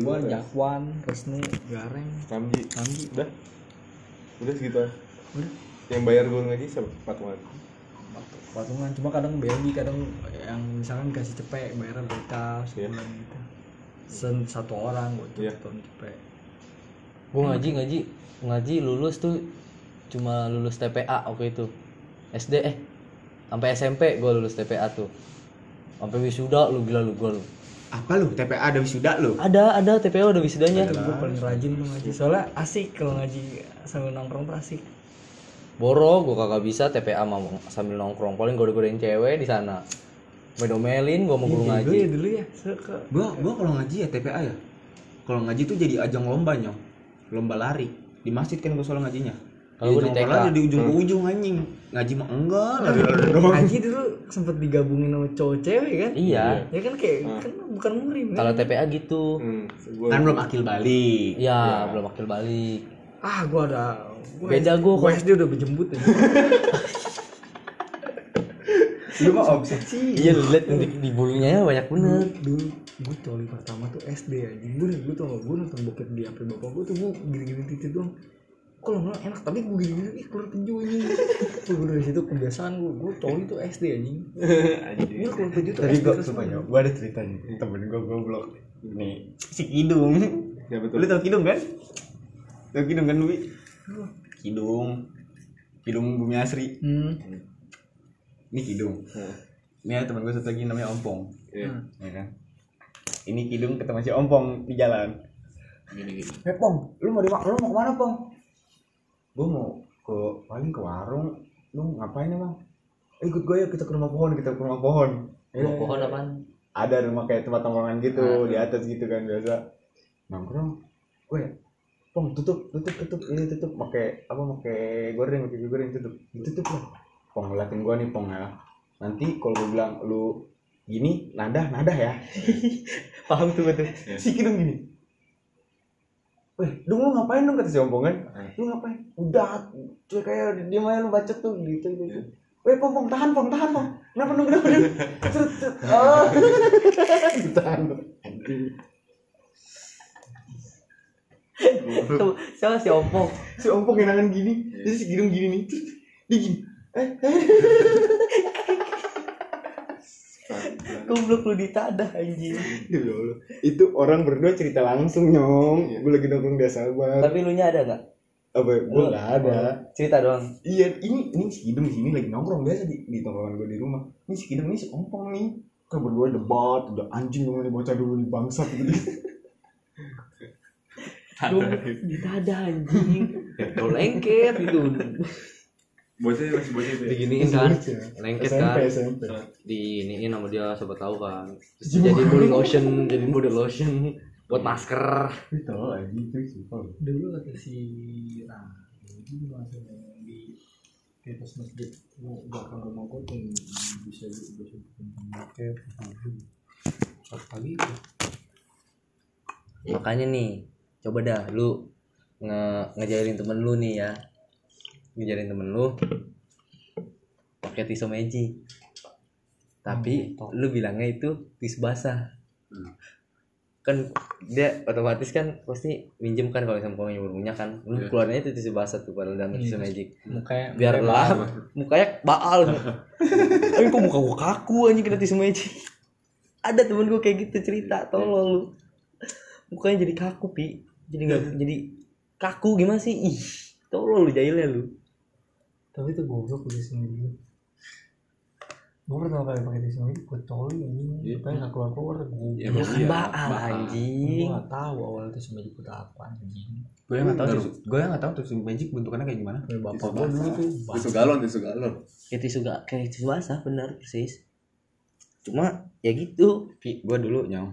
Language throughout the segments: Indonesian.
gua Jakwan Resnu Gareng Namji Namji udah. Udah segitu aja. Udah. yang bayar guru ngaji siapa? Patungan. Patungan. Cuma kadang BLG kadang yang misalkan kasih cepet bayarnya mereka sebulan gitu. Sen satu orang gua tuh Iya. tahun cepet gue ngaji ngaji. Ngaji lulus tuh cuma lulus TPA waktu itu. SD eh sampai SMP gue lulus TPA tuh. Sampai wisuda lu gila lu gue lu Apa lu? TPA ada wisuda lu? ada ada TPA udah wisudanya gue paling rajin tuh ngaji soalnya asik kalau ngaji sambil nongkrong tuh asik boro gue kagak bisa TPA mau sambil nongkrong paling gue godain cewek di sana medomelin gue mau guru dulu ngaji ya dulu ya suka Gua gua kalau ngaji ya TPA ya. Kalau ngaji tuh jadi ajang lomba nyong. Lomba lari. Di masjid kan gua soal ngajinya. Kalau gua di TK. di ujung ke ujung anjing. Ngaji mah enggak, ngaji dulu sempet digabungin sama cowok cewek kan? Iya. Ya kan kayak kan bukan murim kalau TPA gitu. Hmm, gua Kan belum akil balik. iya belum akil balik. Ah gua ada gua Beda gua gua. SD udah berjembut ya Lu mah obsesi. iya lu liat di, di bulunya banyak bener. Dulu gue coli pertama tuh SD aja gue gue tau gak gue nonton bokep di HP bapak gue tuh gue gini-gini titik doang kalau nggak enak tapi gue gini-gini ih keluar peju ini gue dari situ kebiasaan gue gue coli tuh SD anjing gue keluar peju tuh gua terus sumpah ya, gua ada ceritanya. Temen gua goblok. Nih, si Kidung. ya betul Lu tau Kidung kan? Tau Kidung kan, Wi? Kidung. Kidung Bumi Asri. hmm. Ini Kidung. Ini ada temen gue satu lagi namanya Ompong. Ya kan? Ini Kidung ketemu si Ompong di jalan. gini gini Eh Pong, lu mau di lu mau ke mana Pong? Gue mau ke paling ke warung. Lu ngapain emang? Eh, ikut gue ya kita ke rumah pohon, kita ke rumah pohon. Rumah pohon apaan Ada rumah kayak tempat tongkrongan gitu di atas gitu kan biasa. Nongkrong. Gue Pong tutup, tutup, tutup, ini tutup, pakai apa, pakai goreng, pakai goreng tutup, ditutup lah. Pong ngeliatin gue nih Pong ya. Nanti kalau gue bilang lu gini, nada, nada ya. Paham tuh betul. Si Kidung gini. Weh, dong lu ngapain dong kata si Ompong kan? Lu ngapain? Udah, cuy kayak dia main lu bacot tuh gitu gitu. Weh, pong, pong, tahan, pong, tahan, pong. Kenapa dong, kenapa dong? Cet, cet. Oh. Tahan. Siapa si Oppo Si Ompong yang nangan gini, terus si Kidung gini nih. Dia gini. Eh, eh. goblok lu ditadah anjing Demi Allah. Itu orang berdua cerita langsung nyong. Gue lagi nongkrong di sabar. tapi lu nya ada nggak Apa? Gue nggak ada. cerita doang Iya, ini ini si Kidung di sini lagi nongkrong biasa di, di tongkrongan gue di rumah. Ini si Kidung ini si Ompong nih. Kan berdua debat, udah anjing ngomongin bocah dulu di bangsat gitu. Ditadah anjing Tuh lengket gitu bocah masih bocah itu ya? diginiin kan lengket kan. SMP, SMP. di iniin sama dia siapa tahu kan. Terus jadi body lotion jadi body lotion buat masker. Itu lagi itu simpel. dulu kata si Rani itu langsung di di atas masjid. Mau belakang rumah gue tuh yang bisa bisa bikin bokep pas pagi makanya nih coba dah lu nge ngejailin temen lu nih ya ngejailin temen lu pakai tisu magic tapi lu bilangnya itu tisu basah. Kan dia otomatis kan pasti minjem kan kalau misalnya mau punya kan. Lu keluarnya itu tisu basah tuh padahal dalam tisu magic mukanya biar lah mukanya baal. Tapi kok muka gua kaku anjing kena tisu magic ada temen gua kayak gitu cerita tolong lu. Mukanya jadi kaku pi. Jadi nggak jadi kaku gimana sih? Ih tolong lu jahilnya lu tapi itu goblok udah sendiri gue pertama kali pakai tisu ini gue coli ini kayak nggak keluar keluar gue Ya, ya kan iya, baal anjing. Nggak tahu awalnya tisu magic itu apa anjing. Gue yang nggak tahu tisu, gue yang nggak tahu tisu magic bentukannya kayak gimana. kayak bapak gue dulu tuh tisu galon tisu galon. Kayak tisu gak kayak tisu basah benar persis. Cuma ya gitu. Gue dulu nyong,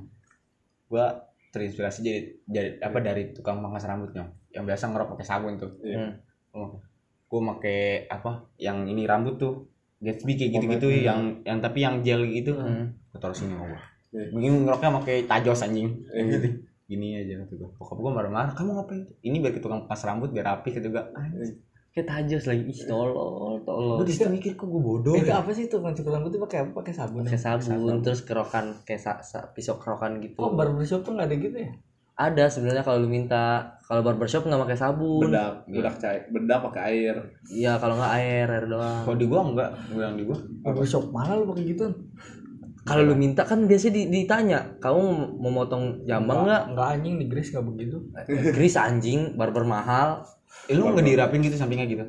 gue terinspirasi jadi, jadi apa dari tukang pangkas rambut nyong, yang biasa ngerok pakai sabun tuh. Iya. Hmm. Oh. Gue make apa? Yang ini rambut tuh, Gatsby kayak gitu-gitu yang yang tapi yang gel gitu. Hmm. Gue taruh sini gue. Iya. Mungkin ngeroknya pakai tajos anjing. Gitu. Gini aja kata gue. Pokoknya gue marah-marah. Kamu ngapain? Ini biar ke tukang pangkas rambut biar rapi kata gue. kayak tajos lagi ih tolol tolol Gue di situ mikir kok gue bodoh. itu ya. apa sih tuh cukur rambut tuh pakai apa pakai sabun pakai sabun terus kerokan kayak sa, sa- pisau kerokan gitu oh barbershop tuh nggak ada gitu ya ada sebenarnya kalau lu minta. Kalau barbershop nggak pakai sabun. Bedak bedak cair bedak pakai air. Iya kalau nggak air air doang. Kalau di gua enggak, gua yang di gua. barbershop mana lu pakai gitu? Kalau lu minta kan biasanya di- ditanya kamu mau motong jambang nggak? Nggak anjing di Grace nggak begitu. Chris anjing barber mahal. Eh, lu nggak dirapin gitu sampingnya gitu?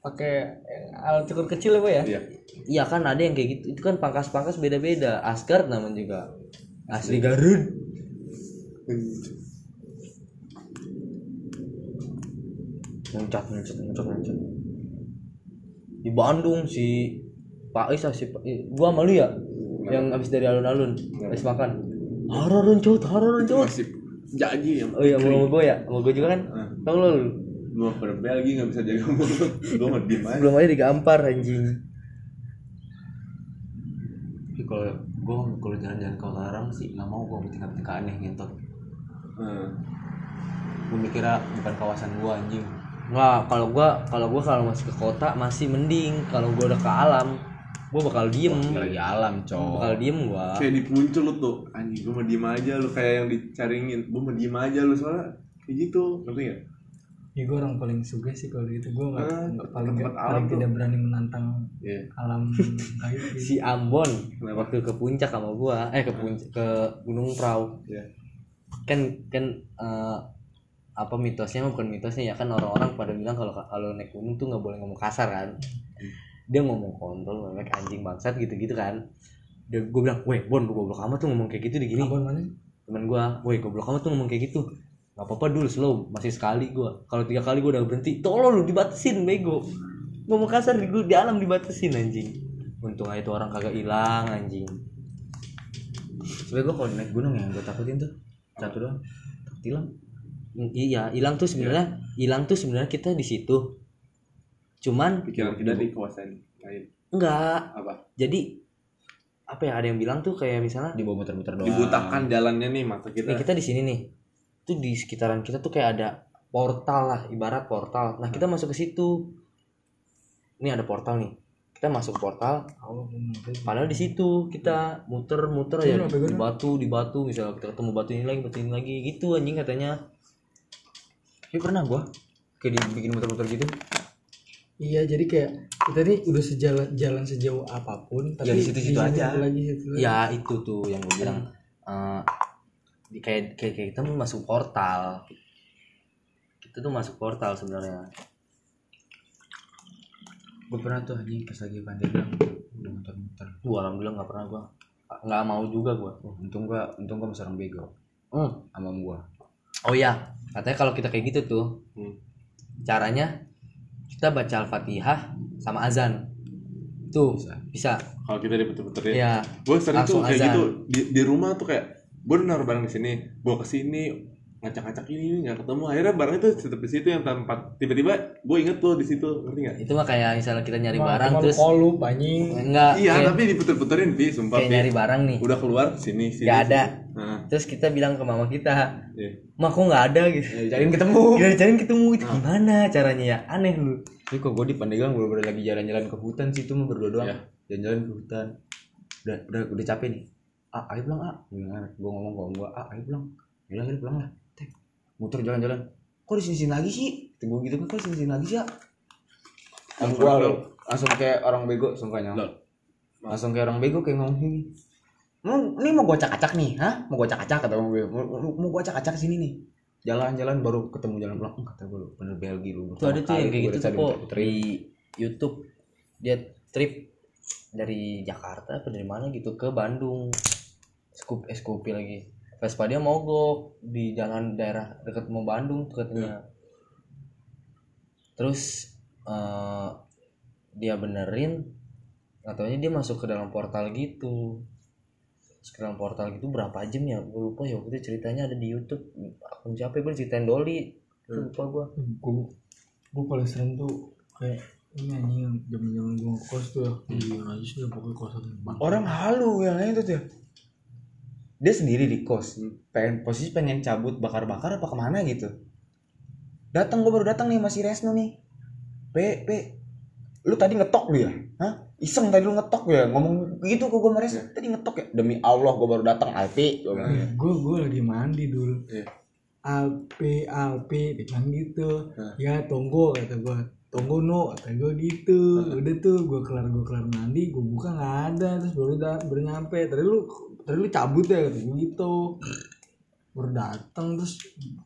pakai alat cukur kecil ya Pak, ya? Iya. Iya kan ada yang kayak gitu. Itu kan pangkas-pangkas beda-beda. Asgard namanya juga. Asli Garut muncak muncak muncak muncak. Di Bandung si Pak Isa si Pak I- gua malu ya? Yang habis dari alun-alun habis makan. Hararun cut hararun cut masih jadi yang oh iya mau gue ya? Mau gue juga kan? Tau lo lu lu pada Belgia nggak bisa jaga mulut. Lu mah diem aja. Belum aja digampar anjing. Tapi kalau gua kalau jalan-jalan ke Larang sih nggak mau gua tingkat-tingkat aneh ngentot. Hmm. Gua mikirnya bukan kawasan gua anjing. Nggak, kalau gua kalau gua kalau masih ke kota masih mending. Kalau gua udah ke alam, gua bakal diem. lagi alam, Bakal diem gua. kayak di puncul lu tuh anjing gua mau diem aja lu kayak yang dicaringin gua mau diem aja lu soalnya kayak gitu ngerti nggak ya gue orang paling suka sih kalau gitu gue nggak Ah, nggak paling tempat alam paling tuh. tidak berani menantang Iya. alam gaib gitu. Si Ambon waktu ke puncak sama gua, eh ke puncak ke Gunung Prau. Iya. Kan kan eh, apa mitosnya bukan mitosnya ya kan orang-orang pada bilang kalau kalau naik gunung tuh nggak boleh ngomong kasar kan. Dia ngomong kontol, ngomong anjing bangsat gitu-gitu kan. Dia gue bilang, "Weh, Bon, lu goblok amat tuh ngomong kayak gitu di gini." Abon mana temen gua, woi goblok amat tuh ngomong kayak gitu Gak apa-apa dulu slow, masih sekali gua Kalau tiga kali gua udah berhenti, tolong lu dibatasin bego Ngomong kasar di, di alam dibatasin anjing Untung aja tuh orang kagak hilang anjing Sebenernya gua kalau naik gunung yang gua takutin tuh satu doang. Takut hilang. Iya, hilang tuh sebenarnya hilang tuh sebenarnya kita di situ. Cuman pikiran kita di kawasan lain enggak. apa Jadi apa ya ada yang bilang tuh kayak misalnya Di bawah muter-muter doang. dibutakan jalannya nih mata nih kita kita di sini nih. Tuh di sekitaran kita tuh kayak ada portal lah, ibarat portal. Nah, kita masuk ke situ. Ini ada portal nih. Kita masuk portal, padahal di situ kita muter-muter Iya, ya apa di batu, di batu, misalnya kita ketemu batu ini lagi, batu ini lagi gitu anjing katanya. Tapi pernah gua kayak dibikin muter-muter gitu. iya jadi kayak kita nih udah sejalan jalan sejauh apa pun tapi Ya, di situ-situ aja. lagi situ lagi. Ya itu tuh yang gue bilang eh, di- kayak, kayak kayak kita mau masuk portal. Kita tuh masuk portal sebenarnya. Gua pernah tuh anjing pas lagi pandeglang udah muter-muter. Gua alhamdulillah nggak pernah gua nggak mau juga gua. Oh, untung gua untung gua masih orang bego Hmm. sama gua. Oh ya, katanya kalau kita kayak gitu tuh, Hmm. caranya kita baca al-fatihah sama azan. Tuh Bisa. bisa. kalau kita diputer-puterin Ya, gue sering tuh kayak azan. gitu di, di rumah tuh kayak gue udah naruh barang di sini gue ke sini ngacak-ngacak ini nggak ketemu akhirnya barang itu tetap di situ yang tempat tiba-tiba gue inget tuh di situ ngerti nggak itu mah kayak misalnya kita nyari Cuma- barang terus kolup anjing enggak iya kayak, tapi diputer-puterin pi sumpah kayak pi nyari barang nih. udah keluar sini sini Nggak ada. sini. Nah, Terus kita bilang ke mama kita, iya. "Mak kok nggak ada gitu." Ya, cariin ketemu. Gila dicariin ketemu itu gimana caranya ya? Aneh lu. Tapi kok gue di Pandeglang bener-bener lagi jalan-jalan ke hutan sih itu mah berdua doang. Iya. Jalan-jalan ke hutan. Udah udah udah capek nih. Ah, ayo pulang, ah. Gue ngomong ke om gue, ah, ayo pulang. Yaudah, ayo pulang lah. Muter jalan-jalan. Kok di sini lagi sih? Gue gitu kan, kok di sini lagi sih ya? Om gue langsung kayak orang bego, sumpahnya. Langsung kayak orang bego kayak ngomong gini. Mau, ini mau gue acak-acak nih, hah? Mau gue acak-acak kata gue. Mau, mau, gue acak-acak sini nih. Jalan-jalan baru ketemu jalan pulang. "Hmm, Kata gue lu bener Belgi lu. Tuh ada tuh yang kayak gitu tuh kok di YouTube dia trip dari Jakarta apa dari mana gitu ke Bandung. Scoop eh Scoopy lagi. Vespa dia mogok di jalan daerah dekat mau Bandung tuh katanya. Terus eh, dia benerin katanya dia masuk ke dalam portal gitu. Dalam portal gitu berapa jam ya? Gue lupa ya waktu itu ceritanya ada di YouTube. Akun siapa ya? Gue ceritain Doli. Lupa gue. gue gue paling sering tuh kayak ini anjing zaman zaman gue kos tuh ya di aja sih pokoknya kosan Orang halu yang lain tuh tuh. Dia sendiri di kos. Pengen posisi pengen cabut bakar-bakar apa ke mana gitu. Datang gue baru datang nih masih Resno nih. P P lu tadi ngetok lu ya? Hah? Iseng tadi lu ngetok ya? Ngomong gitu ke gue sama Resno. Tadi ngetok ya? Demi Allah gue baru datang Alpi. Gue gitu. gue gue lagi mandi dulu Iya. Alpe Alpe dia bilang gitu ya tunggu kata gue tunggu no kata gue gitu udah tuh gue kelar gue kelar mandi gue buka nggak ada terus baru da, baru nyampe tadi lu tadi lu cabut ya gitu. Baru datang terus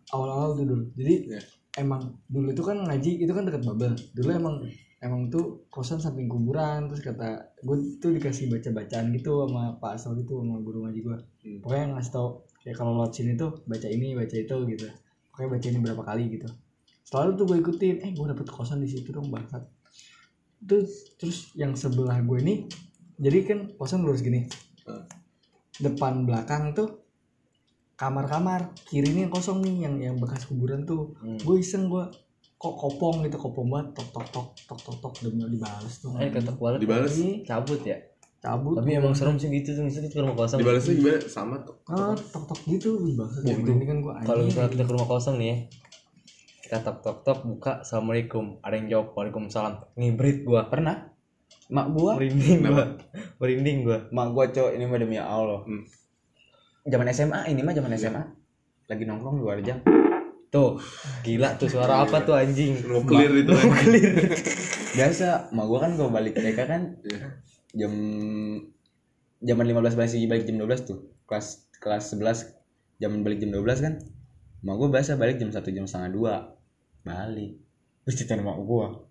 awal-awal tuh dulu. Jadi Iya. emang dulu itu kan ngaji itu kan dekat Babel. Dulu emang emang tuh kosan samping kuburan terus kata gue tuh dikasih baca bacaan gitu sama Pak Asal gitu sama guru ngaji gue Hmm. pokoknya ngasih tau kayak kalau lewat sini tuh baca ini baca itu gitu. Pokoknya baca ini berapa kali gitu. Selalu tuh gue ikutin eh gue dapet kosan di situ dong bangsat. Terus terus yang sebelah gue ini jadi kan kosan lurus gini. Hmm. Depan belakang tuh kamar-kamar kiri ini yang kosong nih yang yang bekas kuburan tuh. Hmm. gue iseng gue kok kopong? gitu kopong banget tok tok tok tok tok tok udah dibales tuh. Eh ketok balik Dibales. cabut ya? Cabut. Tapi emang serem sih gitu tuh misalnya ke rumah kosong. Dibalasnya gimana? Sama tuh. ah tok. tok gitu wih bangsat Oh, ya, itu. ini kan gue kalau misalnya kita ke rumah kosong nih ya kita tok tok tok buka assalamualaikum. Ada yang jawab waalaikumsalam. Ngibrit gua. Pernah mak gua? Merinding gua. Merinding gua. Mak gua cowok ini mah demi Allah. Hmm. zaman SMA ini mah zaman SMA lagi nongkrong luar jam. Tuh gila tuh suara apa tuh anjing? Clear itu kan. biasa mak gua kan kalau balik TK kan Iya. jam zaman 15 masih balik jam 12 tuh. Kelas kelas 11 zaman balik jam 12 kan mak gua biasa balik jam 1 jam setengah dua. Balik. Terus cerita mak gua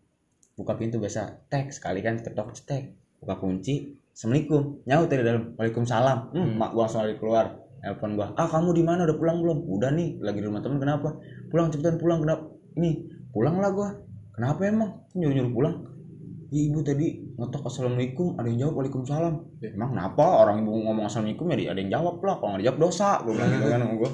buka pintu biasa tek sekali kan ketok cetek buka kunci assalamualaikum. Nyaut dari dalam waalaikumsalam. Hmm, mak gua langsung lari keluar. Telepon gua ah kamu di mana? Udah pulang belum? Udah nih lagi di rumah temen kenapa? Pulang cepetan pulang kenapa ini pulang lah gua. Kenapa emang? Nyuruh nyuruh pulang. "Ih, ibu tadi ngetok assalamualaikum. Ada yang jawab? Waalaikumsalam. Emang kenapa? Orang ibu ngomong assalamualaikum ya ada yang jawab lah. Kalau nggak dijawab dosa gue bilang gitu kan sama gue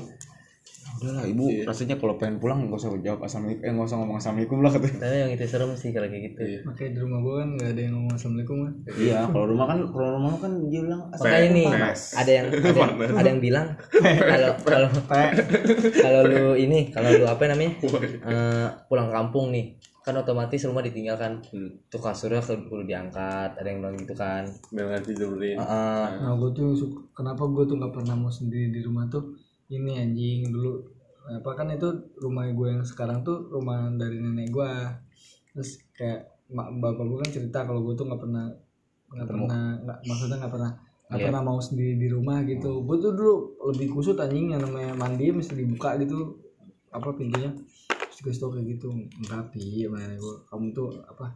udahlah ibu Iya. rasanya kalau pengen pulang nggak usah jawab assalamualaikum eh nggak usah ngomong assalamualaikum lah katanya tapi yang itu serem sih kalau kayak gitu Iya. makanya di rumah gue kan nggak ada yang ngomong assalamualaikum kan iya kalau rumah kan kalau rumah kan dia bilang makanya nih ada yang ada, yang- ada yang bilang kalau kalau kalau lu ini kalau lu apa namanya eh, pulang kampung nih kan otomatis rumah ditinggalkan Hmm. tuh kasurnya kudu diangkat ada yang bilang gitu kan Biar nggak tidurin. Heeh. nah gue tuh kenapa gue tuh nggak pernah mau sendiri di rumah tuh ini anjing dulu apa kan itu rumah gue yang sekarang tuh rumah dari nenek gue terus kayak mak bapak gue kan cerita kalau gue tuh nggak pernah nggak pernah nggak maksudnya nggak pernah nggak Iya. pernah mau sendiri di rumah gitu. Gue tuh dulu lebih kusut anjing yang namanya mandi mesti dibuka gitu. Apa pintunya? Terus gue kayak gitu enggak pi nenek gue kamu tuh apa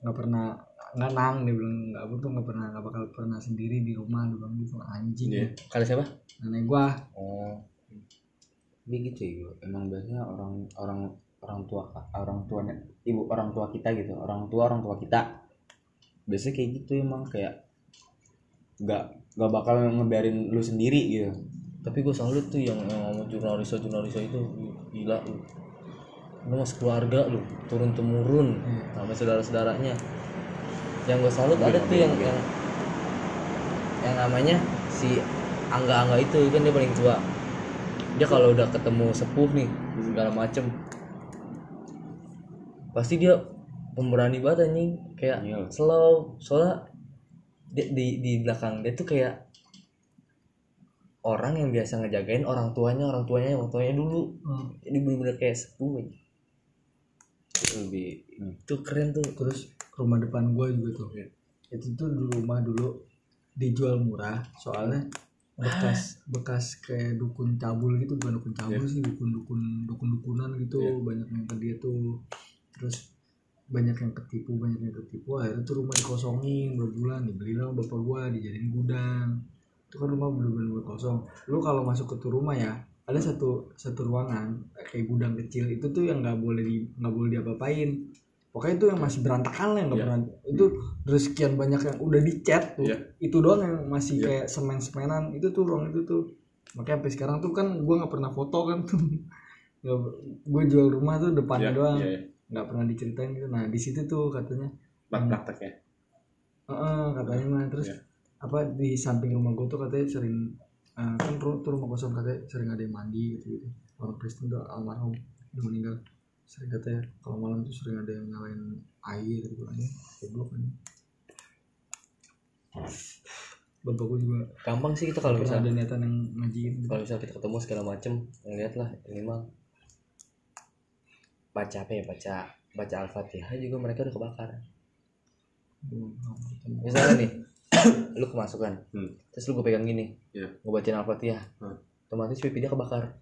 nggak pernah nggak nang dia bilang nggak aku tuh nggak pernah nggak bakal pernah sendiri di rumah. Dia bilang gitu anjing. Iya. kalau siapa? Nenek gua. Oh. Dia gitu ya emang biasanya orang orang orang tua orang tua ibu orang tua kita gitu. Orang tua orang tua kita. Biasanya kayak gitu emang kayak nggak nggak bakal ngebiarin lu sendiri gitu. Tapi gue salut tuh yang, yang ngomong jurnalis jurnalis itu gila lu. Lu mas keluarga lu turun temurun sama saudara saudaranya yang gue salut ada tuh yang yang yang namanya si angga angga itu kan dia paling tua. Dia kalau udah ketemu sepuh nih segala macem. Pasti dia pemberani banget anjing. Kayak Iya. slow. Soalnya di, di di belakang dia tuh kayak orang yang biasa ngejagain orang tuanya orang tuanya orang tuanya dulu. Hmm. jadi bener-bener kayak sepuh aja lebih itu keren tuh. Terus rumah depan gua juga tuh itu tuh di rumah dulu dijual murah soalnya bekas bekas kayak dukun cabul gitu bukan dukun cabul sih dukun dukun dukun dukunan gitu banyak yang ke dia tuh. Terus banyak yang ketipu banyak yang ketipu. Akhirnya tuh rumah dikosongin berbulan dibeli lah bapak gua dijadiin gudang. Itu kan rumah bener-bener kosong. Lu kalau masuk ke tuh rumah ya ada satu satu ruangan kayak gudang kecil. Itu tuh yang nggak boleh di nggak boleh diapa-apain pokoknya itu yang masih berantakan lah yang Iya. pernah itu dari sekian banyak yang udah dicat tuh Iya. itu doang yang masih Iya. kayak semen-semenan itu tuh ruang itu tuh makanya sampai sekarang tuh kan gua nggak pernah foto kan tuh gue jual rumah tuh depannya Iya, doang iya, iya. nggak pernah diceritain gitu nah di situ tuh katanya Praktek ya. Heeh, katanya mah terus Iya. apa di samping rumah gue tuh katanya sering eh, kan tuh rumah kosong katanya sering ada yang mandi gitu gitu orang Kristen tuh almarhum udah meninggal sering katanya kalau malam tuh sering ada yang nyalain air gitu kan goblok kan bapak gue juga gampang sih kita kalau pernah misal ada niatan yang ngaji gitu. kalau misal kita ketemu segala macem ngeliat lah ini mah baca apa ya? Baca baca al-fatihah juga mereka udah kebakar. Misalnya nih lu kemasukan. Hmm. terus lu gue pegang gini Iya. gue bacain al-fatihah. Hmm. otomatis pipi dia kebakar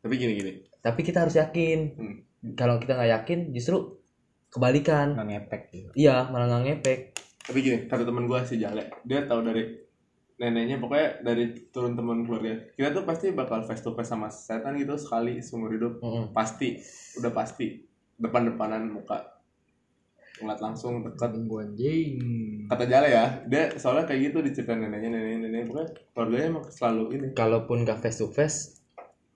Tapi gini gini. tapi kita harus yakin Hmm. kalau kita nggak yakin justru kebalikan nggak ngepek gitu iya malah nggak ngepek Tapi gini, kata teman gue si Jale, dia tahu dari neneknya pokoknya dari turun teman keluarga. Kita tuh pasti bakal face to face sama setan gitu sekali seumur hidup. Mm-mm. Pasti, udah pasti. Depan-depanan muka. Ngeliat langsung dekat. gue anjing Kata Jale ya, dia soalnya kayak gitu diceritain neneknya, neneknya, neneknya. Pokoknya keluarganya emang selalu ini. kalaupun nggak face to face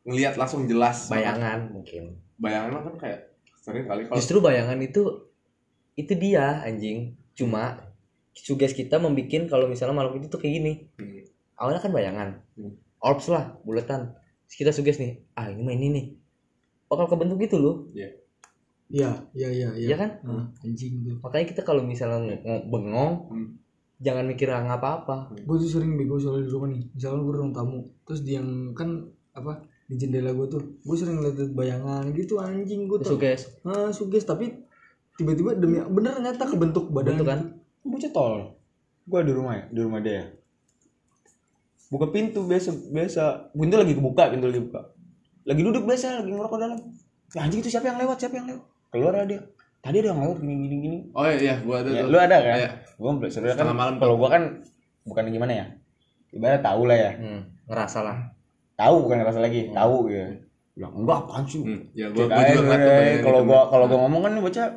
Ngeliat langsung jelas. bayangan mungkin. Bayangan mah kan kayak sering kali kalau justru bayangan itu itu dia anjing. Cuma suges kita membuat kalau misalnya makhluk itu tuh kayak gini. Hmm. awalnya kan bayangan. Hmm. orbs lah bulatan Terus kita suges nih ah ini mah ini. Nih bakal kebentuk gitu loh. Iya. Iya iya Iya kan? Nah, anjing tuh. Makanya kita kalau misalnya ng- ng- bengong Hmm. jangan mikir ah, nggak apa-apa. Gue tuh sering bego soalnya di rumah nih. Misalkan gue ruang tamu terus dia yang kan apa di jendela gue tuh. Gue sering lihat bayangan gitu anjing gue tuh. Suges. Ah suges. Tapi tiba-tiba demi bener nyata kebentuk badan bentuk kan? bocah tol. Gua di rumah ya di rumah dia. Buka pintu biasa biasa. Pintu lagi kebuka pintu lagi buka lagi duduk biasa lagi ngerokok dalam. Ya, anjing itu siapa yang lewat siapa yang lewat? Keluar lah dia. Tadi ada yang lewat gini gini gini. Oh iya, iya gua ada ya, tuh. lu ada kan? Iya. gua sebenarnya kan malam. kalau gua kan bukan gimana ya? Ibarat tahu lah ya. Hmm, ngerasa lah tahu bukan ngerasa lagi tahu gitu bilang enggak apaan sih? Hmm, ya gua, gua juga ngeliat kalau itu. gua kalau gua ngomong kan nih bocah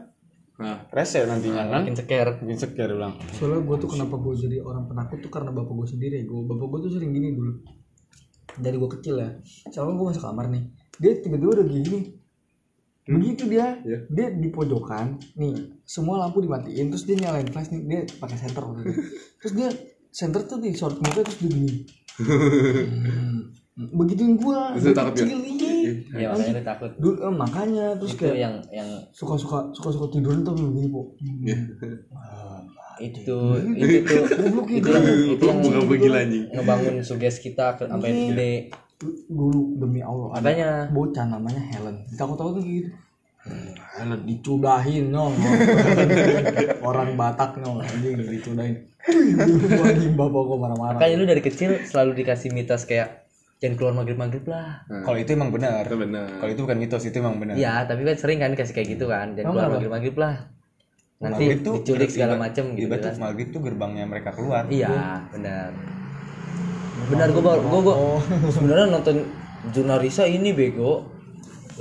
Nah, rese nantinya kan? Makin ceker. Bikin seker bilang soalnya gue tuh kenapa gue jadi orang penakut tuh karena bapak gue sendiri gue bapak gue tuh sering gini dulu. Dari gue kecil ya. Soalnya gue masuk kamar nih. Dia tiba-tiba udah gini. Begitu dia. Iya. dia di pojokan nih semua lampu dimatiin terus dia nyalain flash nih dia pakai senter waktu itu. terus dia senter tuh di short muka terus dia gini. Hmm. Begituin gue Terus dia takut ya? kecil iya. Ya makanya takut. Dulu eh, makanya terus itu kayak yang yang suka-suka suka-suka tiduran tuh begini po itu itu tuh itu. itu yang itu yang Bukan begila anjing. ngebangun suges kita ke sampai Iya. gede. Dulu demi Allah ada makanya. bocah namanya Helen. Takut-takut tuh gitu. Helen dicudahin nyong orang Batak nyong anjing dicudahin. Bapak gua marah-marah. Makanya lu dari kecil selalu dikasih mitos kayak jangan keluar maghrib maghrib lah kalau itu emang benar. Itu benar. kalau itu bukan mitos itu emang benar. Iya tapi kan sering kan dikasih kayak gitu kan. Jangan Emang keluar maghrib maghrib lah. Nanti Maghrib tuh diculik segala macem gitu kan. maghrib tuh gerbangnya mereka keluar. Iya benar. Benar gua baru gua, gua Oh. sebenarnya nonton jurnalisa ini bego.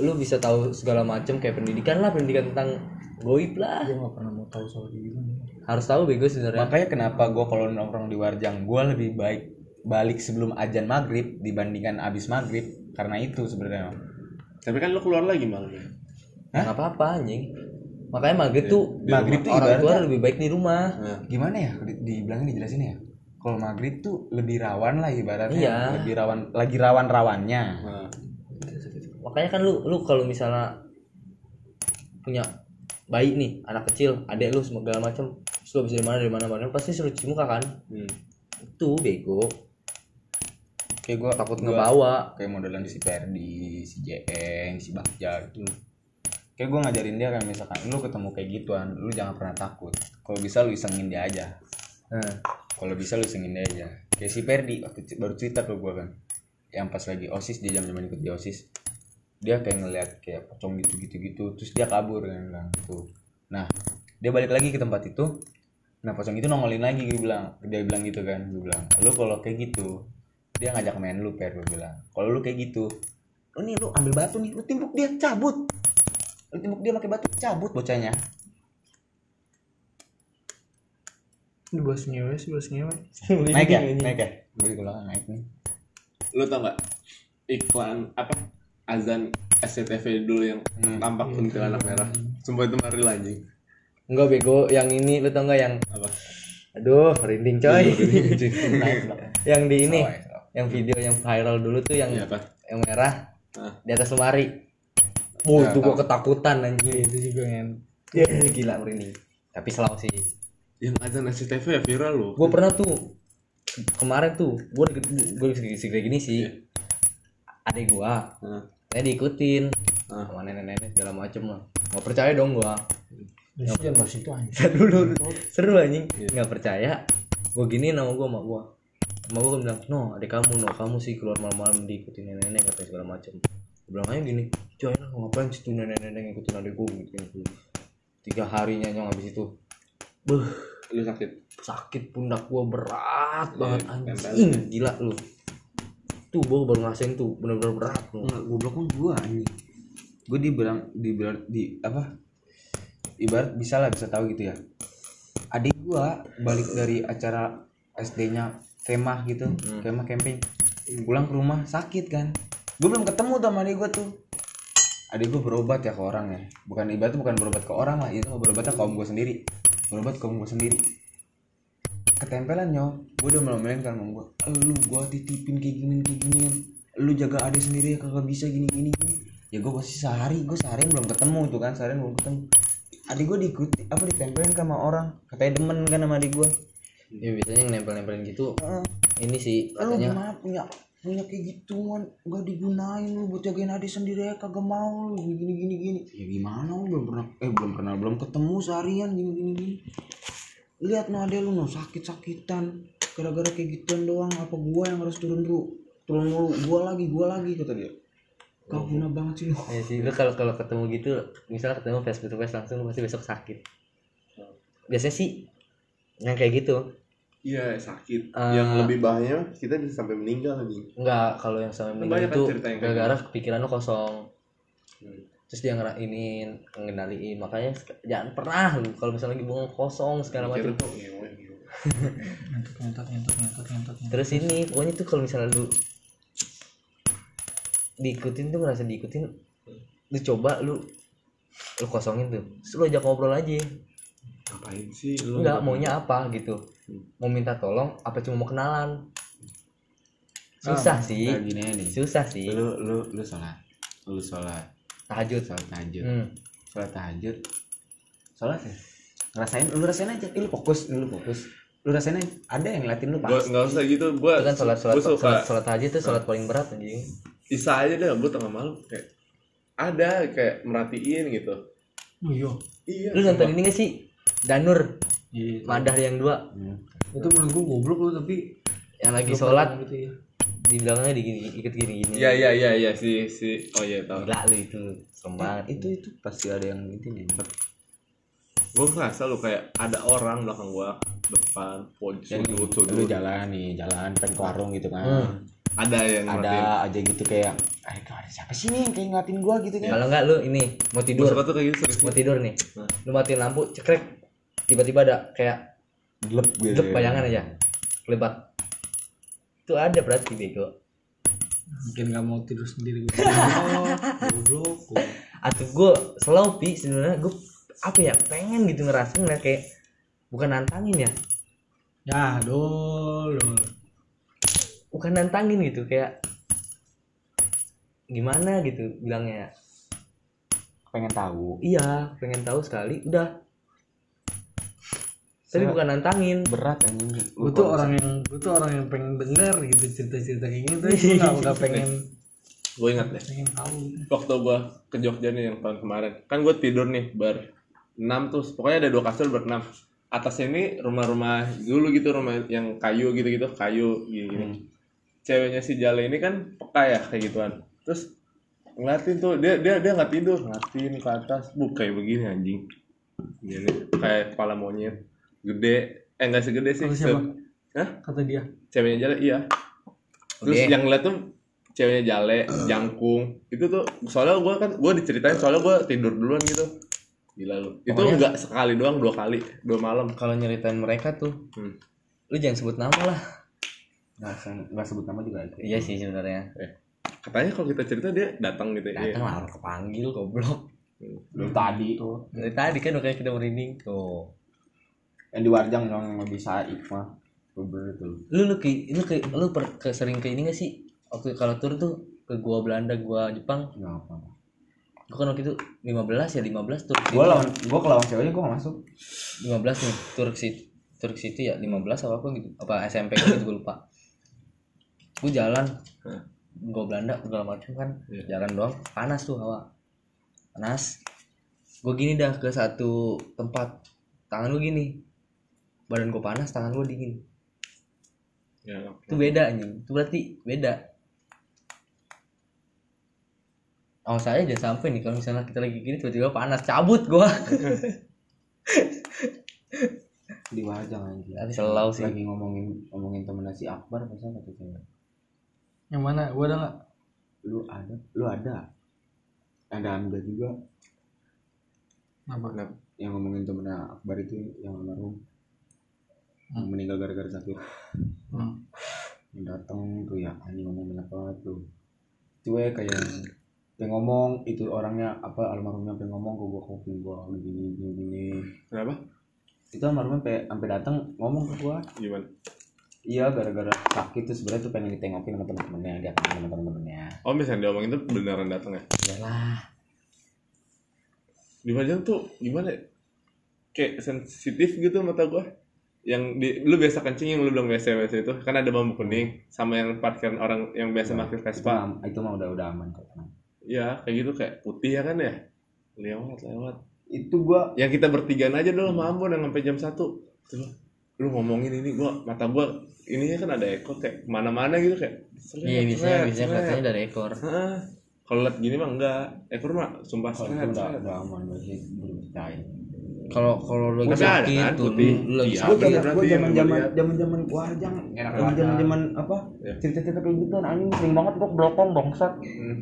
Lu bisa tahu segala macem kayak pendidikan lah pendidikan tentang goib lah. Gua gak pernah mau tahu soal gitu harus tahu bego sebenarnya. Makanya kenapa gue kalau nongkrong di warjang gue lebih baik balik sebelum ajan maghrib dibandingkan abis maghrib karena itu sebenarnya. Tapi kan lu keluar lagi malam. nggak apa-apa anjing. Makanya maghrib tuh Di maghrib tuh orang tua lebih baik di rumah. Nah, gimana ya? Di- dibilangnya dijelasin ya? Kalau maghrib tuh lebih rawan lah ibaratnya. Iya. lebih rawan lagi rawan rawannya nah. makanya kan lu lu kalau misalnya punya bayi nih anak kecil adek lu segala macam terus lu bisa dari mana dari mana mana pasti suruh cuci muka kan? Hmm. itu bego kayak gue takut ngebawa. kayak modelan di si Perdi si Jeng si Bagja gitu. Kayak gue ngajarin dia kan misalkan lu ketemu kayak gituan lu jangan pernah takut. Kalau bisa lu isengin dia aja. Nah, kalau bisa lu isengin dia aja. Kayak si Perdi waktu baru cerita ke gue kan yang pas lagi osis dia jam jaman ikut di osis. Dia kayak ngeliat kayak pocong gitu gitu gitu terus dia kabur kan bilang gitu. Nah dia balik lagi ke tempat itu. Nah pocong itu nongolin lagi gue bilang dia bilang gitu kan gue bilang lu kalau kayak gitu dia ngajak main lu per gue bilang. Kalau lu kayak gitu lu nih lu ambil batu nih lu timpuk dia cabut. Lu timpuk dia pakai batu cabut bocahnya. Ini bahas ngewe sih bahas ngewe. Naik ya? naik ya? Gue ulang naik nih. Lu tau gak iklan apa? Azan SCTV dulu yang tampak kuntilanak merah. Sumpah itu mari anjing. enggak bego yang ini lu tau nggak yang Apa? aduh merinding coy. Yang di ini. Yang video yang viral dulu tuh yang Iya apa? yang merah Hah? di atas lemari Wow, Ya, itu gua ketakutan anjing. itu juga kan Gila merinding. Tapi selalu sih. Yang azan SCTV ya viral loh. Gua pernah tuh kemarin tuh gue gue segede gini sih adik gua Heeh. saya diikutin Ah. sama nenek-nenek segala macem lah nggak percaya dong gua jangan bahas itu anjing. Ntar dulu seru anjing nggak percaya gua gini nama gua sama gua gua kan bilang no adik kamu no kamu sih keluar malam-malam diikutin nenek-nenek katanya segala macem Gua bilang aja gini coy enak ngapain sih tuh nenek-nenek ngikutin adik gua gitu, gitu. tiga harinya nyong habis itu Beuh, lu sakit sakit pundak gua berat banget tempel. anjing gila lu tuh gua baru ngerasain tuh bener-bener berat lu Enggak, goblok kan gua anjing. Gua dibilang dibilang di apa? Ibarat bisa lah bisa tahu gitu ya. Adik gua balik dari acara SD-nya kemah gitu, kemah camping. Pulang ke rumah sakit kan. Gua belum ketemu tuh sama adik gua tuh. Adik gua berobat ya ke orang ya. Bukan ibarat bukan berobat ke orang lah, itu berobatnya kaum gua sendiri. Berobat ke kaum gua sendiri. Ketempelan nyok, gua udah melomelin kan sama gua. Lu gua titipin kayak gini kayak ginian. Lu jaga adik sendiri ya kagak bisa gini gini gini. Ya gua pasti sehari, gua seharian belum ketemu tuh kan, seharian belum ketemu. Adik gua diikuti apa ditempelin kan sama orang. Katanya demen kan sama adik gua. Ya biasanya yang nempel-nempelin gitu Heeh. ini sih Lu katanya. gimana? Punya punya kayak gituan gak digunain lu buat jagain adik sendiri ya kagak mau lu. Gini gini gini ya gimana? Lu belum pernah eh belum pernah belum ketemu seharian gini gini gini. Lihat no adek lu no sakit sakitan gara-gara kayak gituan doang. Apa gua yang harus turun dulu? Turun dulu gua lagi gua lagi kata dia. Kau guna banget sih lu. Ya sih lu kalau kalau ketemu gitu misalnya ketemu face to face langsung lu pasti besok sakit. Biasanya sih yang kayak gitu. Iya sakit. Eh. yang lebih bahaya kita bisa sampai meninggal lagi. Enggak kalau yang sama meninggal Banyak kan itu kayak gara-gara pikiran lu kosong. Hmm. terus dia ngerainin ngendaliin. Makanya jangan pernah lu kalau misalnya lagi bengong kosong segala macam. Nyentot nyentot nyentot nyentot. terus ini pokoknya tuh kalau misalnya lu diikutin tuh ngerasa diikutin lu coba lu lu kosongin tuh. Terus lu ajak ngobrol aja ngapain sih lu? Enggak maunya apa gitu. Mau minta tolong apa cuma mau kenalan? Susah sih. Kayak gini nih. Susah sih. Lu lu lu sholat. Lu sholat. Tahajud. Sholat tahajud. Hmm. sholat tahajud. Sholat ya? Ngerasain lu rasain aja. Ih, lu fokus lu fokus. Lu rasain aja. Ada yang ngeliatin lu pasti nggak usah gitu, gua itu kan sholat sholat sholat, sholat tahajud tuh sholat paling berat anjing. Isa aja deh, gua tengah malam. Kayak ada kayak merhatiin gitu. Oh iya. Iya. lu nonton ini gak sih Danur. Iya. Madah yang dua. Itu menurut gua goblok lu tapi yang lagi sholat gitu ya. di belakangnya di gini ikut gini gini Iya iya iya iya si si. Oh iya tahu. gila lu itu serem banget. itu itu pasti ada yang itu nih Gua ngerasa lu kayak ada orang belakang gua depan pojok sudut lu sudut. jalan nih jalan pengen ke warung gitu kan. Hmm. ada yang ada aja gitu kayak eh kok ada siapa sih nih yang kayak ngeliatin gua gitu kan? Kalau enggak lu ini mau Gua tidur. suka tuh kayak gitu mau tidur nih. Nah. lu matiin lampu cekrek tiba-tiba ada kayak gelap gitu gelap bayangan aja. Kelebat. Itu ada berarti bego. Mungkin gak mau tidur sendiri gua. Goblok, atau gue slow pi. Sebenarnya gue apa ya pengen gitu ngerasain ngeliat kayak bukan nantangin ya. Ya, dol. bukan nantangin gitu kayak gimana gitu bilangnya. Pengen tahu. Iya pengen tahu sekali. Udah tapi bukan nantangin berat anjing Gue tuh orang yang gue tuh orang yang pengen denger gitu cerita-cerita kayak gini tuh gue gak, gak pengen Gua ingat deh. pengen tahu gitu. Waktu gua ke Jogja nih yang tahun kemarin. Kan gua tidur nih ber enam tuh. Pokoknya ada dua kasur berenam. Atasnya ini rumah-rumah dulu gitu rumah yang kayu gitu-gitu, kayu gini. Ceweknya si Jale ini kan peka ya kayak gituan. Terus ngeliatin tuh dia dia dia nggak tidur ngeliatin ke atas bu kayak begini anjing gini kayak kepala monyet gede. Eh nggak segede sih Kata siapa? se- Hah? Kata dia. ceweknya jale iya. Terus Oke. yang ngeliat tuh ceweknya jale jangkung. Itu tuh soalnya gue kan gue diceritain soalnya gue tidur duluan gitu. Gila lu. Itu Pokoknya- enggak sekali doang dua kali dua malam. Kalau nyeritain mereka tuh Hmm. lu jangan sebut nama lah. Nggak se- nggak sebut nama juga itu. Iya sih sebenarnya. Katanya kalau kita cerita dia datang gitu ya. Datang lah orang kepanggil goblok. Lu tadi. Dari tadi kan makanya kita merinding. Tuh yang di Warjang yang lebih saik mah bener tuh lu lu ke lu ke lu per, ke, sering ke ini gak sih? Waktu kalau tur tuh ke gua Belanda gua Jepang. Nggak apa gua kan waktu itu 15 ya 15 tur gua lawan gua ke lawan ceweknya gua nggak masuk. 15 nih tur ke situ Turk City ya 15 apa apa gitu. Apa SMP gitu gue lupa. Gue jalan. Gue Belanda segala macam kan. Iya. jalan doang panas tuh hawa. Panas. Gue gini dah ke satu tempat. Tangan gue gini badan gue panas tangan gue dingin. Ya, itu beda anjing. Itu berarti beda. Oh saya jangan sampai nih kalau misalnya kita lagi gini tiba-tiba panas. Cabut gua. di wajah anjing. Tapi selau sih. lagi ngomongin ngomongin temennya si Akbar masa kata cewek yang mana? Gua ada nggak? Lu ada? Lu ada? Ada anda juga. Apa? Yang ngomongin temennya Akbar itu yang almarhum yang meninggal gara-gara sakit hmm. yang datang tuh ya anjing ngomong banyak banget tuh cuek kayak yang ngomong itu orangnya apa almarhumnya pengen ngomong ke gua kopi gua gini gini gini Kenapa? itu almarhumnya sampai sampai datang ngomong ke gua Gimana? iya gara-gara sakit tuh sebenarnya tuh pengen ditengokin sama temen-temennya dia sama temen-temennya Oh misalnya diomongin tuh beneran datang ya? Iyalah. Di Pajang tuh gimana ya? Kayak sensitif gitu mata gua yang di, lu biasa kencing yang lu bilang biasa biasa itu kan ada bambu kuning sama yang parkiran orang yang biasa pakai itu Vespa mah, itu mah udah udah aman kok tenang. ya kayak gitu kayak putih ya kan ya lewat lewat itu gua yang kita bertigaan aja dulu sama Ambon yang sampai jam satu Tuh, lu ngomongin ini gua mata gua ininya kan ada ekor kayak ke mana-mana gitu kayak seret, Iya biasanya seret. kelihatannya dari ekor. Heeh. kalau liat gini mah enggak ekor mah sumpah kalau itu seret, udah udah aman berarti belum percaya Kalau kalau lu ada sakit kan, tuh, putih. lu, Iya, sakit. bener. zaman yang zaman gua zaman lihat. zaman zaman warjang zaman zaman zaman apa Iya. cerita cerita kayak gitu anjing sering banget gua ke belakang bangsat Hmm.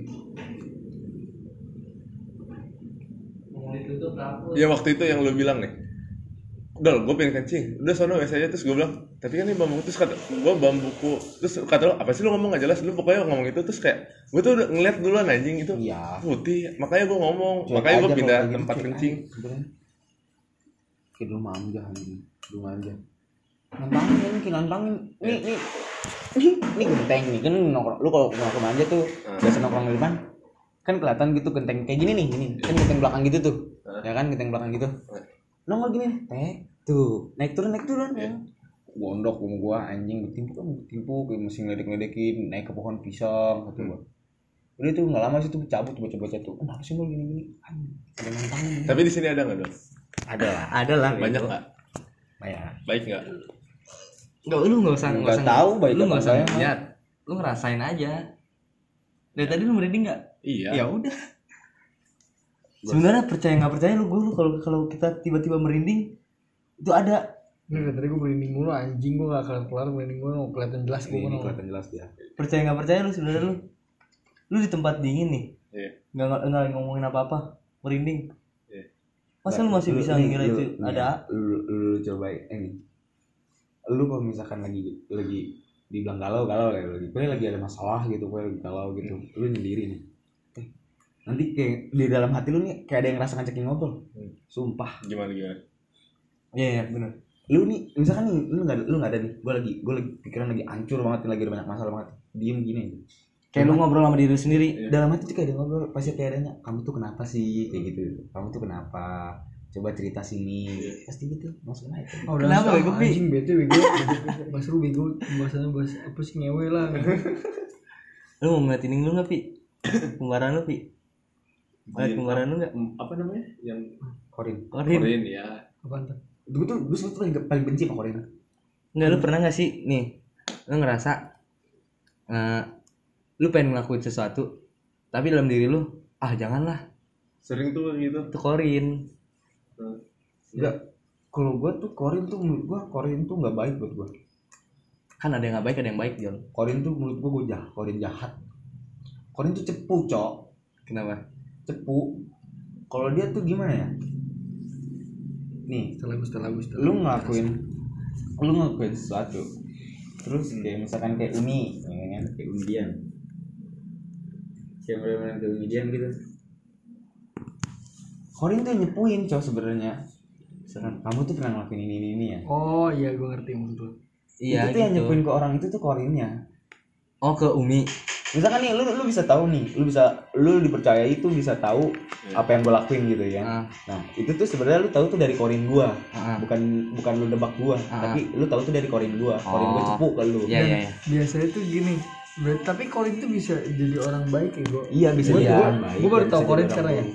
Ya waktu itu yang lu bilang nih Dol, gue pengen kencing. Udah sono wes aja terus gue bilang, tapi kan ini bambu terus kata gue bambuku terus kata lo apa sih lu ngomong gak jelas lu pokoknya ngomong itu terus kayak gue tuh udah ngeliat duluan anjing itu iya putih makanya gue ngomong makanya gue pindah gitu, tempat cuek kencing kayak dulu manja anjing dulu manja nantangin ini kayak nantangin. Nih nih nih nih genteng nih kan nongkrong lu kalau nongkrong manja tuh Hmm. biasa nongkrong di depan kan kelihatan gitu genteng kayak gini nih gini kan genteng belakang gitu tuh. Hmm. ya kan genteng belakang gitu. Hmm. nongol gini nih teh tuh naik turun naik turun. Iya. ya gondok gua gua anjing ditimpu kan ditimpu kayak masih ngeledek ngeledekin naik ke pohon pisang kata gua. Udah tuh nggak lama sih tuh cabut baca baca tuh kenapa sih lu gini gini anjing ada nantangin. Tapi di sini ada nggak dong Ada lah, ada lah. banyak nggak Banyak. baik nggak Enggak, lu enggak usah Nggak nggak usah tahu baik lu apa enggak usah enggak, lihat. Lu ngerasain aja. Dari tadi lu merinding enggak? iya Ya udah. Sebenarnya percaya nggak percaya lu gue lu kalau kalau kita tiba-tiba merinding itu ada dari tadi gue merinding mulu anjing gue gak kelar kelar merinding gue mau kelihatan jelas gue mau kelihatan jelas dia percaya nggak percaya lu sebenarnya lu lu di tempat dingin nih Iya. nggak nggak nggak ngomongin apa apa merinding. Masa lu masih bisa ngira itu ada? lu, lu, lu coba ini lu kalau misalkan lagi lagi dibilang galau galau ya lagi gue lagi ada masalah gitu gue lagi galau gitu lu sendiri nih. Eh, nanti kayak di dalam hati lu nih kayak ada yang ngerasa ngajakin ngobrol. Hmm. sumpah. Gimana gimana? Iya iya benar lu nih misalkan nih lu nggak lu nggak ada nih gue lagi gue lagi pikiran lagi hancur banget lagi ada banyak masalah banget diem gini aja kayak lu ngobrol sama diri lu sendiri. Iya. dalam hati tuh kayak ada yang ngobrol pasti kayak adanya kamu tuh kenapa sih? Kayak gitu. Kamu tuh kenapa? Coba cerita sini. Pasti gitu maksudnya itu Oh, udah Kenapa, Bego, Pi? anjing bete bego. Bahas lu bego. Bahasanya bahas apa sih ngewe lah. Lu mau ngeliat ini lu nggak pi? Kembaran lu pi? Ngeliat Iya. kembaran lu nggak? apa namanya? Yang Korin. Korin. Korean ya apa tuh? Gue tuh gue sebetulnya paling, paling benci sama Korin. Nggak lu pernah nggak sih? Nih lu ngerasa eh, lu pengen ngelakuin sesuatu tapi dalam diri lu ah janganlah. Sering tuh gitu. Itu korin. Hmm. enggak kalau gue tuh Korin tuh menurut gue Korin tuh nggak baik buat gue kan ada yang nggak baik ada yang baik Jon. Korin tuh menurut gue gue jahat Korin jahat. Korin tuh cepu cok. Kenapa? Cepu. Kalau dia tuh gimana ya? Nih setelah gue setelah gue setelah lu ngelakuin lu ngelakuin sesuatu terus kayak misalkan kayak uni ya kan? Kayak undian kayak bener-bener kayak undian gitu. Korin tuh nyepuin cowok sebenarnya. Misalkan kamu tuh pernah ngelakuin ini ini, ini ya? Oh iya gue ngerti maksud lu iya itu tuh yang gitu. nyepuin ke orang itu tuh Korinnya oh ke Umi. Misalkan nih lu lu bisa tahu nih lu bisa lu dipercaya itu bisa tahu apa yang gue lakuin gitu ya. Ah. nah itu tuh sebenarnya lu tahu tuh dari korin gua. Ah. bukan bukan lu debak gua Ah. tapi lu tahu tuh dari korin gua. Korin gua Oh. cepu ke lu. Iya iya iya. biasanya tuh gini tapi Korin tuh bisa jadi orang baik ya gue iya bisa jadi orang baik gue baru tau Korin sekarang ya.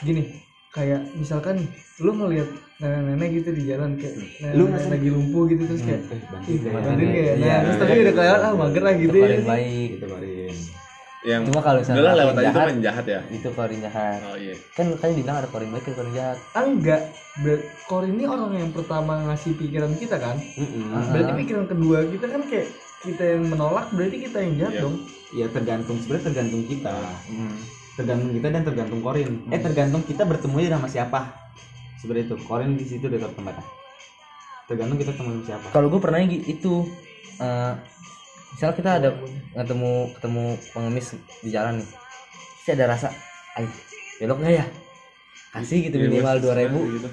gini kayak misalkan nih lu ngelihat nenek-nenek gitu di jalan kayak Lu nenek lagi lumpuh gitu terus kayak bantu ih bantuin kayak nah Iya. terus tapi udah kelewat ah mager lah gitu. Itu ya baik. gitu korin yang Cuma kalau misalnya lewat aja itu jahat, kan jahat ya. itu korin jahat. oh iya. Kan kan dibilang ada korin baik dan korin jahat. ah enggak Korin ini orang yang pertama ngasih pikiran kita kan? Ah. berarti pikiran kedua kita kan kayak kita yang menolak berarti kita yang jahat Iya. dong ya tergantung sebenarnya tergantung kita tergantung kita dan tergantung korin eh tergantung kita bertemu sama siapa seperti itu korin di situ dekat tempatnya tergantung kita ketemu sama siapa Kalau gue pernah itu eh misal kita ada ketemu ketemu pengemis di jalan nih. Terus ada rasa, ayo belok nggak ya? Kasih gitu Iya, minimal dua ribu. gitu.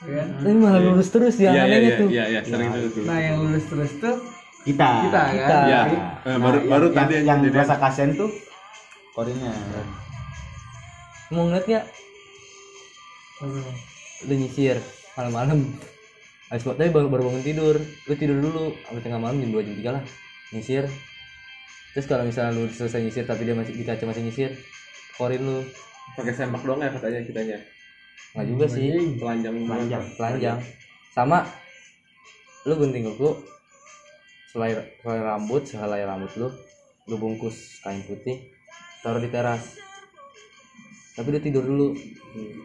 Ya kan? Tapi malah lurus terus yang Iya iya anehnya iya tuh. iya iya sering itu tuh nah yang lulus terus tuh kita kita Kita. kan Iya. Tapi- Eh, baru Nah, baru yang, tadi yang, yang jadi rasa kasihan tuh korinnya Mau ngeliat nggak? Udah nyisir malam-malam. Habis buat tapi baru, baru bangun tidur. Lu tidur dulu sampai tengah malam jam 2 jam 3 lah. Nyisir. Terus kalau misalnya lu selesai nyisir tapi dia masih di kaca masih nyisir, korin lu. pakai sempak doang ya katanya kitanya Nggak juga sih. telanjang Telanjang. telanjang sama lu gunting kuku selai selai rambut sehelai rambut lu lu bungkus kain putih taruh di teras. Tapi dia tidur dulu.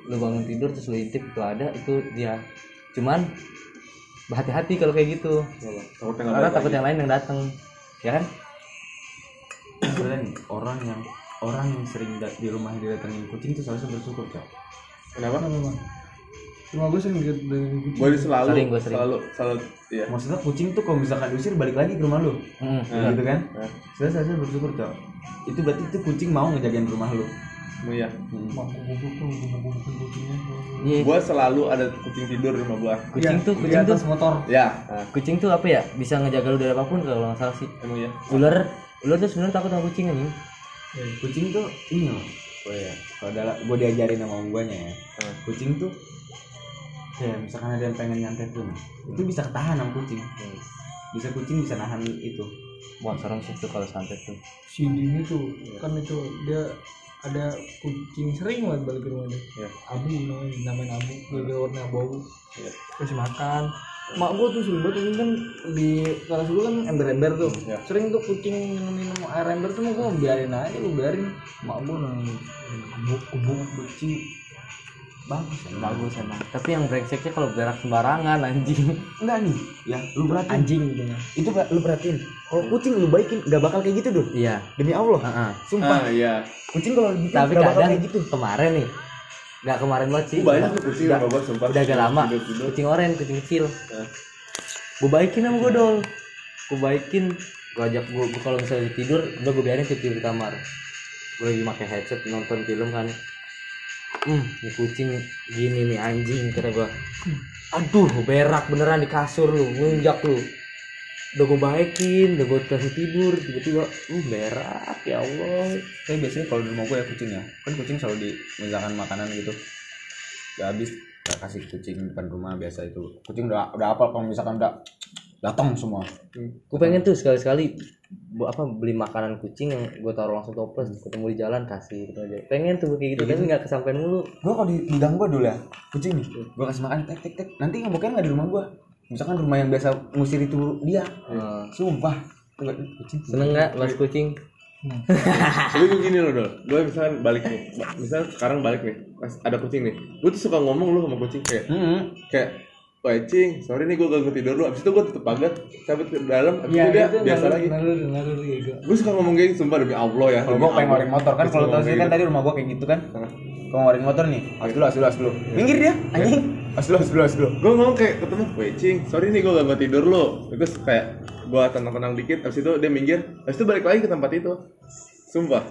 Lu bangun tidur terus lu intip itu ada itu dia. Cuman hati-hati kalau kayak gitu. Nggak karena takut lagi. yang lain yang datang ya kan? Sebenarnya nih, orang yang orang yang sering di rumah didatengin kucing tuh seharusnya bersyukur cok kenapa? Kenapa? Cuma gue sering lihat dari kucing. gue selalu Sering, gua sering. selalu selalu iya. Maksudnya kucing tuh kalau misalkan diusir balik lagi ke rumah lu. Hmm, Nah. gitu kan? Nah. saya seharusnya bersyukur cok. Itu berarti itu kucing mau ngejagain rumah lu? Oh, iya. Tuh gubuk-gubukin kucingnya. iya. Gue selalu ada kucing tidur di rumah gue kucing Iya, tuh di kucing tuh. motor. ya nah, kucing tuh apa ya? Bisa ngejaga lu dari apa pun kalau nggak salah sih. Emang ya ular ular tuh sebenarnya takut sama kucing anjing kucing tuh ini loh. Oh ya kalau gue diajarin sama om guanya ya. Hmm. kucing tuh kayak misalkan ada yang pengen nyantet tuh nah, itu bisa ketahan sama kucing bisa kucing bisa nahan itu wah serem sih tuh kalau santet tuh Si Dini tuh kan itu dia ada kucing sering banget balik ke rumah dia. Iya. Abu namanya, namain Abu, gara warna abu. Iya. Kasih makan. Mak gue tuh sering banget ini kan di kelas gue kan ember-ember tuh. Iya. Sering tuh kucing minum air ember tuh gue biarin aja gue biarin. Mak gue nangis kebuk-kebuk benci. Bagus ya. bagus emang. Tapi yang brengseknya kalau berak sembarangan anjing. Enggak nih. Ya lu perhatiin. Anjing gitu ya. itu lu perhatiin. Kalau kucing lu baikin gak bakal kayak gitu tuh iya. Demi Allah. Heeh. sumpah. ah iya. Kucing kalau gitu tapi gak bakal kadang kayak gitu. kemarin nih nggak kemarin banget sih. Gua banyak tuh kucing udah, sumpah. udah agak lama. Tidur tidur. Kucing oren kucing kecil. Hah? gue baikin sama gue dol gue baikin. Gue ajak gue kalau misalnya tidur udah gue biarin tidur di kamar. Gue lagi pakai headset nonton film kan hmm ini kucing gini nih anjing kata gue aduh berak beneran di kasur lu ngunjak lu. Udah gue baikin udah gue kasih tidur tiba-tiba uh berak ya Allah. Tapi biasanya kalau di rumah gue ya kucing ya. Kan kucing selalu di misalkan makanan gitu. Udah habis ya kasih kucing depan rumah biasa itu. Kucing udah udah apa kalau misalkan udah datang semua. Gue pengen tuh sekali-sekali bu- apa beli makanan kucing yang gue taruh langsung toples ketemu di jalan kasih gitu aja. Pengen tuh kayak gitu tapi nggak kesampaian mulu. Gue kalau di, gang gue dulu ya kucing nih gue kasih makan tek tek tek. Nanti mungkin nggak di rumah gue misalkan rumah yang biasa ngusir itu dia. Hmm. sumpah. Kucing. Seneng nggak mas kucing? Tapi gue gini loh dol. Gue misalkan balik nih. Misalnya sekarang balik nih pas ada kucing nih. Gue tuh suka ngomong lu sama kucing kayak Hmm. kayak Wah cing, sorry nih gue ganggu tidur lu. Abis itu gue tutup pagar, cabut ke dalam Abis Iya itu dia itu biasa nalur, lagi. nalur nalur ya gue. Gue suka ngomong kayak gitu, sumpah demi Allah ya. Kalau gue pengen ngorin motor kan kalau tau sih kan tadi rumah gue kayak gitu kan. Kalau ngorin motor nih. As dulu as dulu as dulu. Minggir dia anjing. As dulu as dulu as dulu. Gue ngomong kayak ketemu weh cing sorry nih gue gak tidur lo terus kayak gue tenang-tenang dikit abis itu dia minggir. Abis itu balik lagi ke tempat itu. Sumpah.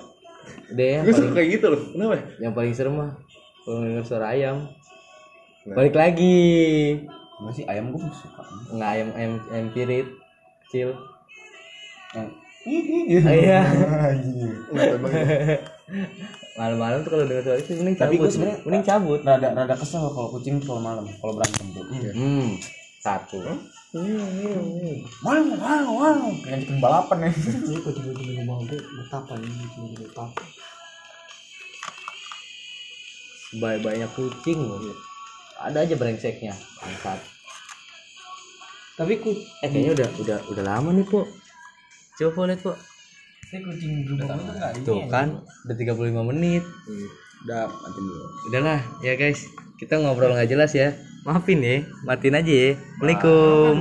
Deh gue paling suka kayak gitu loh. Kenapa? ya? yang paling serem mah kalau denger suara ayam. Nah. balik lagi Enggak sih ayam gue suka. Nggak ayam ayam ayam pirit kecil. Yang iya. Kenapa emang? malam-malam tuh kalau dengar suara itu mending Tapi cabut. gua sebenarnya- mending cabut. rada rada kesel kalau kucing kalau malam kalau berantem tuh. Hmm satu. Wow wow wow kayak bikin balapan ya. Ini kucing-kucing di rumah gue betapa ini kucing betapa. banyak banyak kucing loh ada aja brengseknya. Angkat Tapi ku eh kayaknya udah udah udah lama nih po coba lihat po ini kucing gue tuh nggak tuh kan udah 35 menit. Udah mati dulu. Udahlah ya guys. Kita ngobrol nggak jelas ya. Maafin ya matiin aja ya. Assalamualaikum